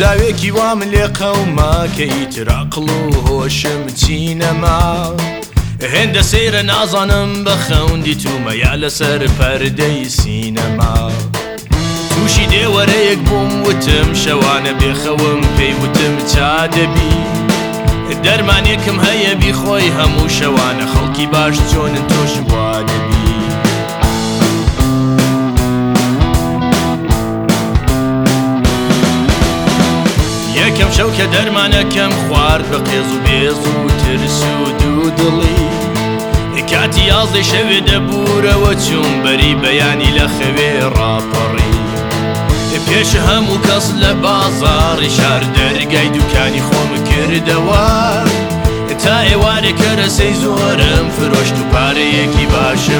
داوێکی وام لێ قەوماکەی تراقل و هۆشم چینەما هێندە سەیرە نازانم بە خەوندی تومەیا لەسەر پەردەی سینەما تووشی دێوەرەیەک بووم وتم شەوانە بێخەوم پێی وتم چا دەبی دەرمانێکم هەیە بیخۆی هەموو شەوانە خەڵکی باش چۆن تۆش بوو یەکەم شەو کە دەرمانەکەم خوارد بە قێز و بێز و ترس و دوو دڵی کاتی یازی شەوێ دەبورەوە چوون بەری بەیانی لە خەوێ ڕاپەڕی پێش هەموو کەس لە بازاری شار دەرگای دوکانی خۆم کردەوە تا ئێوارێکە رەسەی زۆرم فرۆشت و پارەیەکی باشە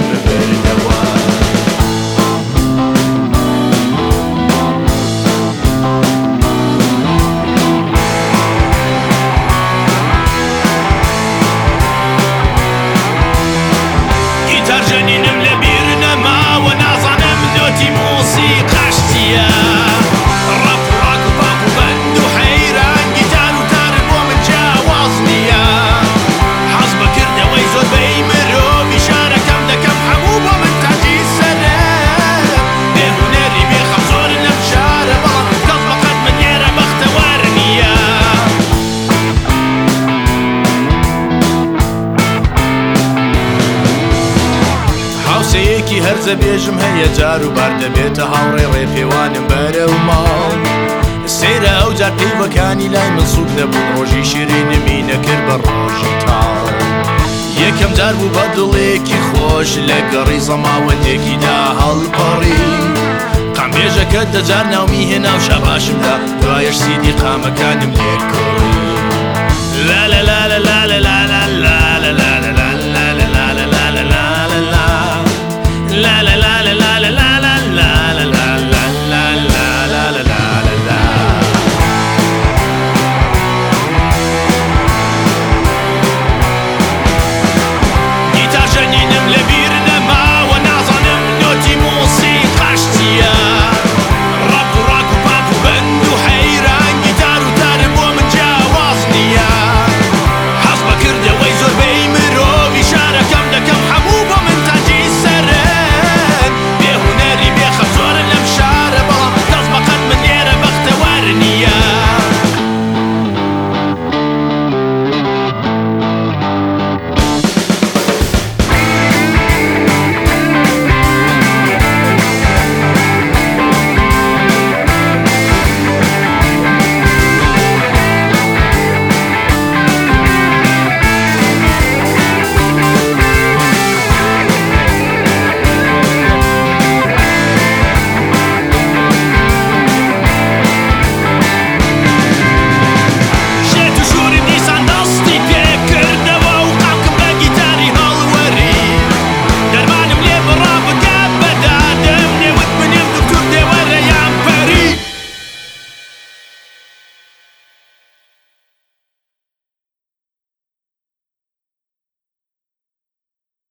هەرزە بێژم هەیە جار و بار دەبێتە هاوڕێ ڕێپێوانم بەرە و ماڵ سێرە ئەو جار پێیوەکانی لای من سوود دەبوو ڕۆژی شیرینمی نەکرد بە ڕۆژی تاڵ یەکەم جار بوو بە دڵێکی خۆش لە گەڕی زەماوەندێکیدا هەڵپەڕی قامبێژەکە دەجار ناومی هێنا و شەباشمدا دوایەش سیدی قامەکانم لێر کڕی لە لە